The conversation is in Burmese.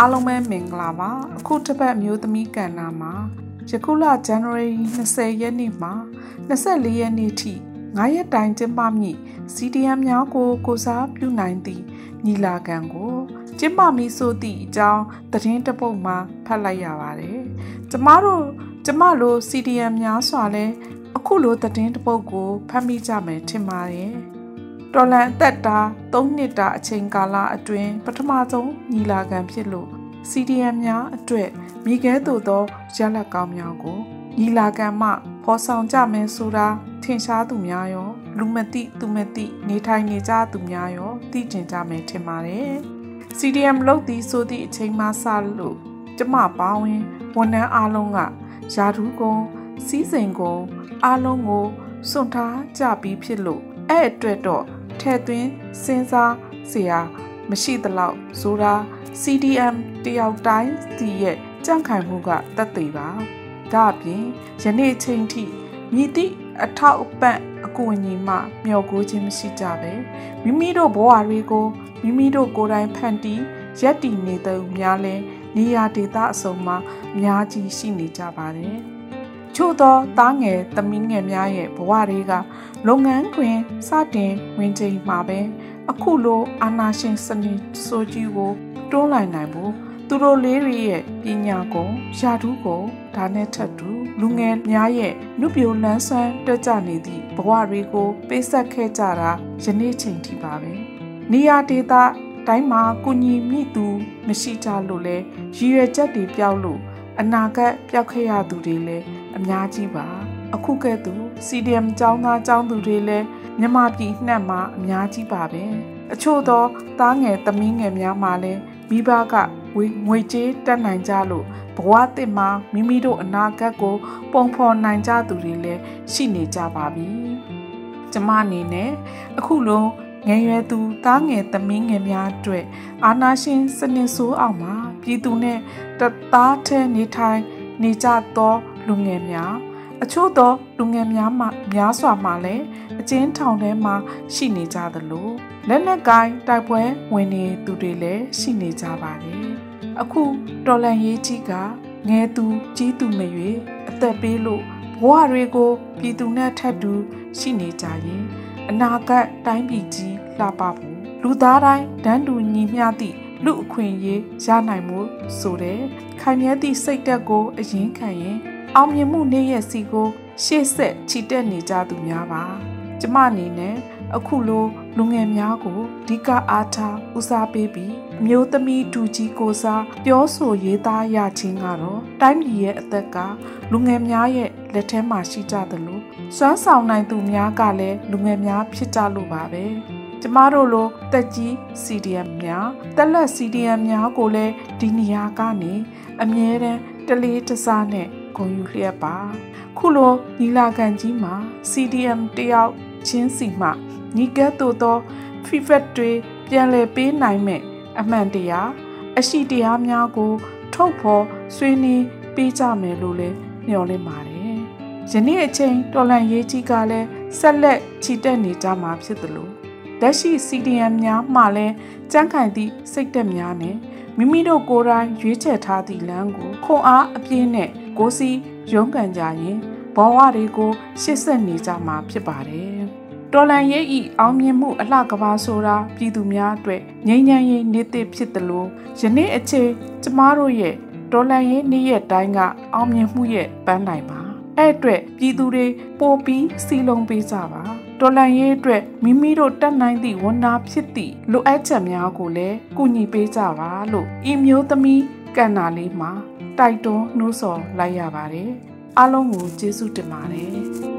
အားလုံးပဲမင်္ဂလာပါအခုတစ်ပတ်မျိုးသမီးကဏ္ဍမှာယခုလ January 20ရက်နေ့မှာ24ရက်နေ့ထိ9ရက်တိုင်ကျင်းပမည့် CDM များကိုကိုစားပြုနိုင်သည့်ညီလာခံကိုကျင်းပမည်ဆိုသည့်အကြောင်းသတင်းတပုတ်မှာဖတ်လိုက်ရပါတယ်။ကျမတို့ကျမလို CDM များစွာလဲအခုလိုသတင်းတပုတ်ကိုဖတ်မိကြမယ်ထင်ပါတယ်။တော်လန်အသက်တာ3နှစ်တာအချိန်ကာလအတွင်းပထမဆုံးညီလာခံဖြစ်လို့ CDM များအတွက်မိခဲသို့သောရလက်ကောင်းများကိုညီလာခံမှဖော်ဆောင်ကြမယ်ဆိုတာထင်ရှားသူများရော လူမသိသူမသိနေထိုင်နေကြသူများရောသိကျင်ကြမယ်ထင်ပါတယ်။ CDM လုပ်သည်ဆိုသည့်အချိန်မှစလို့ကျမပါဝင်ဝန်ထမ်းအားလုံးကယာဓုကုံစီးစိမ်ကုံအားလုံးကိုစွန့်ထားကြပြီးဖြစ်လို့အဲ့အတွက်တော့ထဲ့သွင်းစဉ်းစားเสียမရှိသလောက်ဆိုတာ CDM တယောက်တိုင်းစီရဲ့ကြန့်ခိုင်မှုကတတ်သိပါဒါအပြင်ယနေ့ချိန်ထိမြည်သည့်အထောက်အပံ့အကူအညီမှမျှော်ကိုခြင်းမရှိကြပဲမိမိတို့ဘဝတွေကိုမိမိတို့ကိုယ်တိုင်ဖန်တီးရက်တည်နေသူများလဲနေရာဒေသအစုံမှာအများကြီးရှိနေကြပါတယ်ချို့သောသားငယ်သမီးငယ်များရဲ့ဘဝတွေကလုပ်ငန်းခွင်စတင်ဝင်ချိန်မှာပဲအခုလိုအာနာရှင်စနစ်ဆိုကြီးကို တွန်းလှန်နိုင်ဖို့သူတို့လေးတွေရဲ့ပညာကိုယာထုကိုဒါနဲ့ထပ်တူလူငယ်များရဲ့နုပြိုလန်းဆန်းတက်ကြနေသည့်ဘဝတွေကိုပေးဆက်ခဲ့ကြတာယနေ့ချိန်ထိပါပဲနေရာဒေသတိုင်းမှာကုညီမိသူမရှိကြလို့လဲရည်ရွယ်ချက်တွေပျောက်လို့အနာဂတ်ပျောက်ခဲ့ရသူတွေလည်းအများကြီးပါအခုကဲ့သို့ CDM ကျောင်းသားကျောင်းသူတွေလည်းမြန်မာပြည်နှံ့မှာအများကြီးပါပဲအချို့သောသားငယ်သမီးငယ်များမှာလည်း မိဘကငွေကြေးတက်နိုင်ကြလို့ဘဝတစ်မှာမိမိတို့အနာဂတ်ကို ပုံဖော်နိုင်ကြသူတွေလည်းရှိနေကြပါပြီကျမအနေနဲ့အခုလိုငယ်ရွယ်သူသားငယ်သမီးငယ်များအတွက်အာနာရှင်စနစ်ဆိုးအောင်မှာပြည်သူနဲ့တသားထဲနေထိုင်နေကြသောလူငယ်များ အချို့သောလူငယ်များမှများစွာမှလည်းအကျဉ်းထောင်ထဲမှာရှိနေကြသလိုလက်နက်ကိုင်းတိုက်ပွဲဝင်နေသူတွေလည်းရှိနေကြပါတယ်အခုတော်လန်ရေးကြီးကငယ်သူကြီးသူမရွေအသက်ပေးလို့ဘဝတွေကိုပြည်သူနဲ့ထပ်တူရှိနေကြရင်အနာဂတ်တိုင်းပြည်ကြီးလှပဖို့လူသားတိုင်းတန်းတူညီမျှသည့်လူအခွင့်အရေးရနိုင်မှုဆိုတဲ့ခိုင်မြဲသည့်စိတ်သက်ကိုအရင်ခံရင် အောင်မြင်မှုနေ့ရက်စီကို ရှေ့ဆက်ချီတက်နေကြသူများပါကျမအနေနဲ့အခုလိုလူငယ်များကိုဓိကအားထားဦးစားပေးပြီးအမျိုးသမီးဒူကြီးကိုစားပြောဆိုရေးသားရခြင်းကတော့တိုင်းပြည်ရဲ့အသက်ကလူငယ်များရဲ့လက်ထဲမှာရှိကြသလိုစွမ်းဆောင်နိုင်သူများကလည်းလူငယ်များဖြစ်ကြလို့ပါပဲကျမတို့လိုတက်ကြီး CDM များတက်လက် CDM များကိုလည်းဒီနေရာကနေအမြဲတမ်းတလေးတစားနဲ့ ဂုဏ်ယူလျက်ပါခုလိုညီလာခံကြီးမှာ CDM တယောက်ချင်းစီမှညီကဲ့သို့သော feedback တွေပြန်လည်ပေးနိုင်မဲ့အမှန်တရားအရှိတရားများကို ထုတ်ဖော်ဆွေးနွေးပေးကြမယ်လို့လည်းမျှော်လင့်ပါတယ်။ယနေ့အချိန်တော်လန်ရေးကြီးကလည်းဆက်လက်ချီတက်နေကြမှာဖြစ်သလိုလက်ရှိ CDM များမှလည်းကြမ်းခိုင်သည့်စိတ်သက်များနဲ့မိမိတို့ကိုယ်တိုင်ရွေးချယ်ထားသည့်လမ်းကိုခွန်အားအပြည့်နဲ့ ကိုစီရုန်းကန်ကြရင်ဘဝတွေကိုရှစ်ဆက်နေကြမှာဖြစ်ပါတယ်။တော်လန်ရဲ့ဤအောင်မြင်မှုအလှကဘာဆိုတာပြည်သူများအတွက်ငြိမ်းချမ်းရေးနေ့တစ်ဖြစ်တယ်လို့ယနေ့အချိန်ကျမတို့ရဲ့တော်လန်ရေးနေ့ရက်တိုင်းကအောင်မြင်မှုရဲ့ပန်းတိုင်ပါ။အဲ့အတွက်ပြည်သူတွေပိုပြီးစီလုံးပေးကြပါ။တော်လန်ရေးအတွက်မိမိတို့တတ်နိုင်သည့်ဝန်နာဖြစ်သည့်လိုအပ်ချက်များကိုလည်းကူညီပေးကြပါလို့ဤမျိုးသမီး ကန္နာလေးမှာတိုက်တွန်းနှိုးဆော်လိုက်ရပါတယ်အားလုံးကိုကျေးဇူးတင်ပါတယ်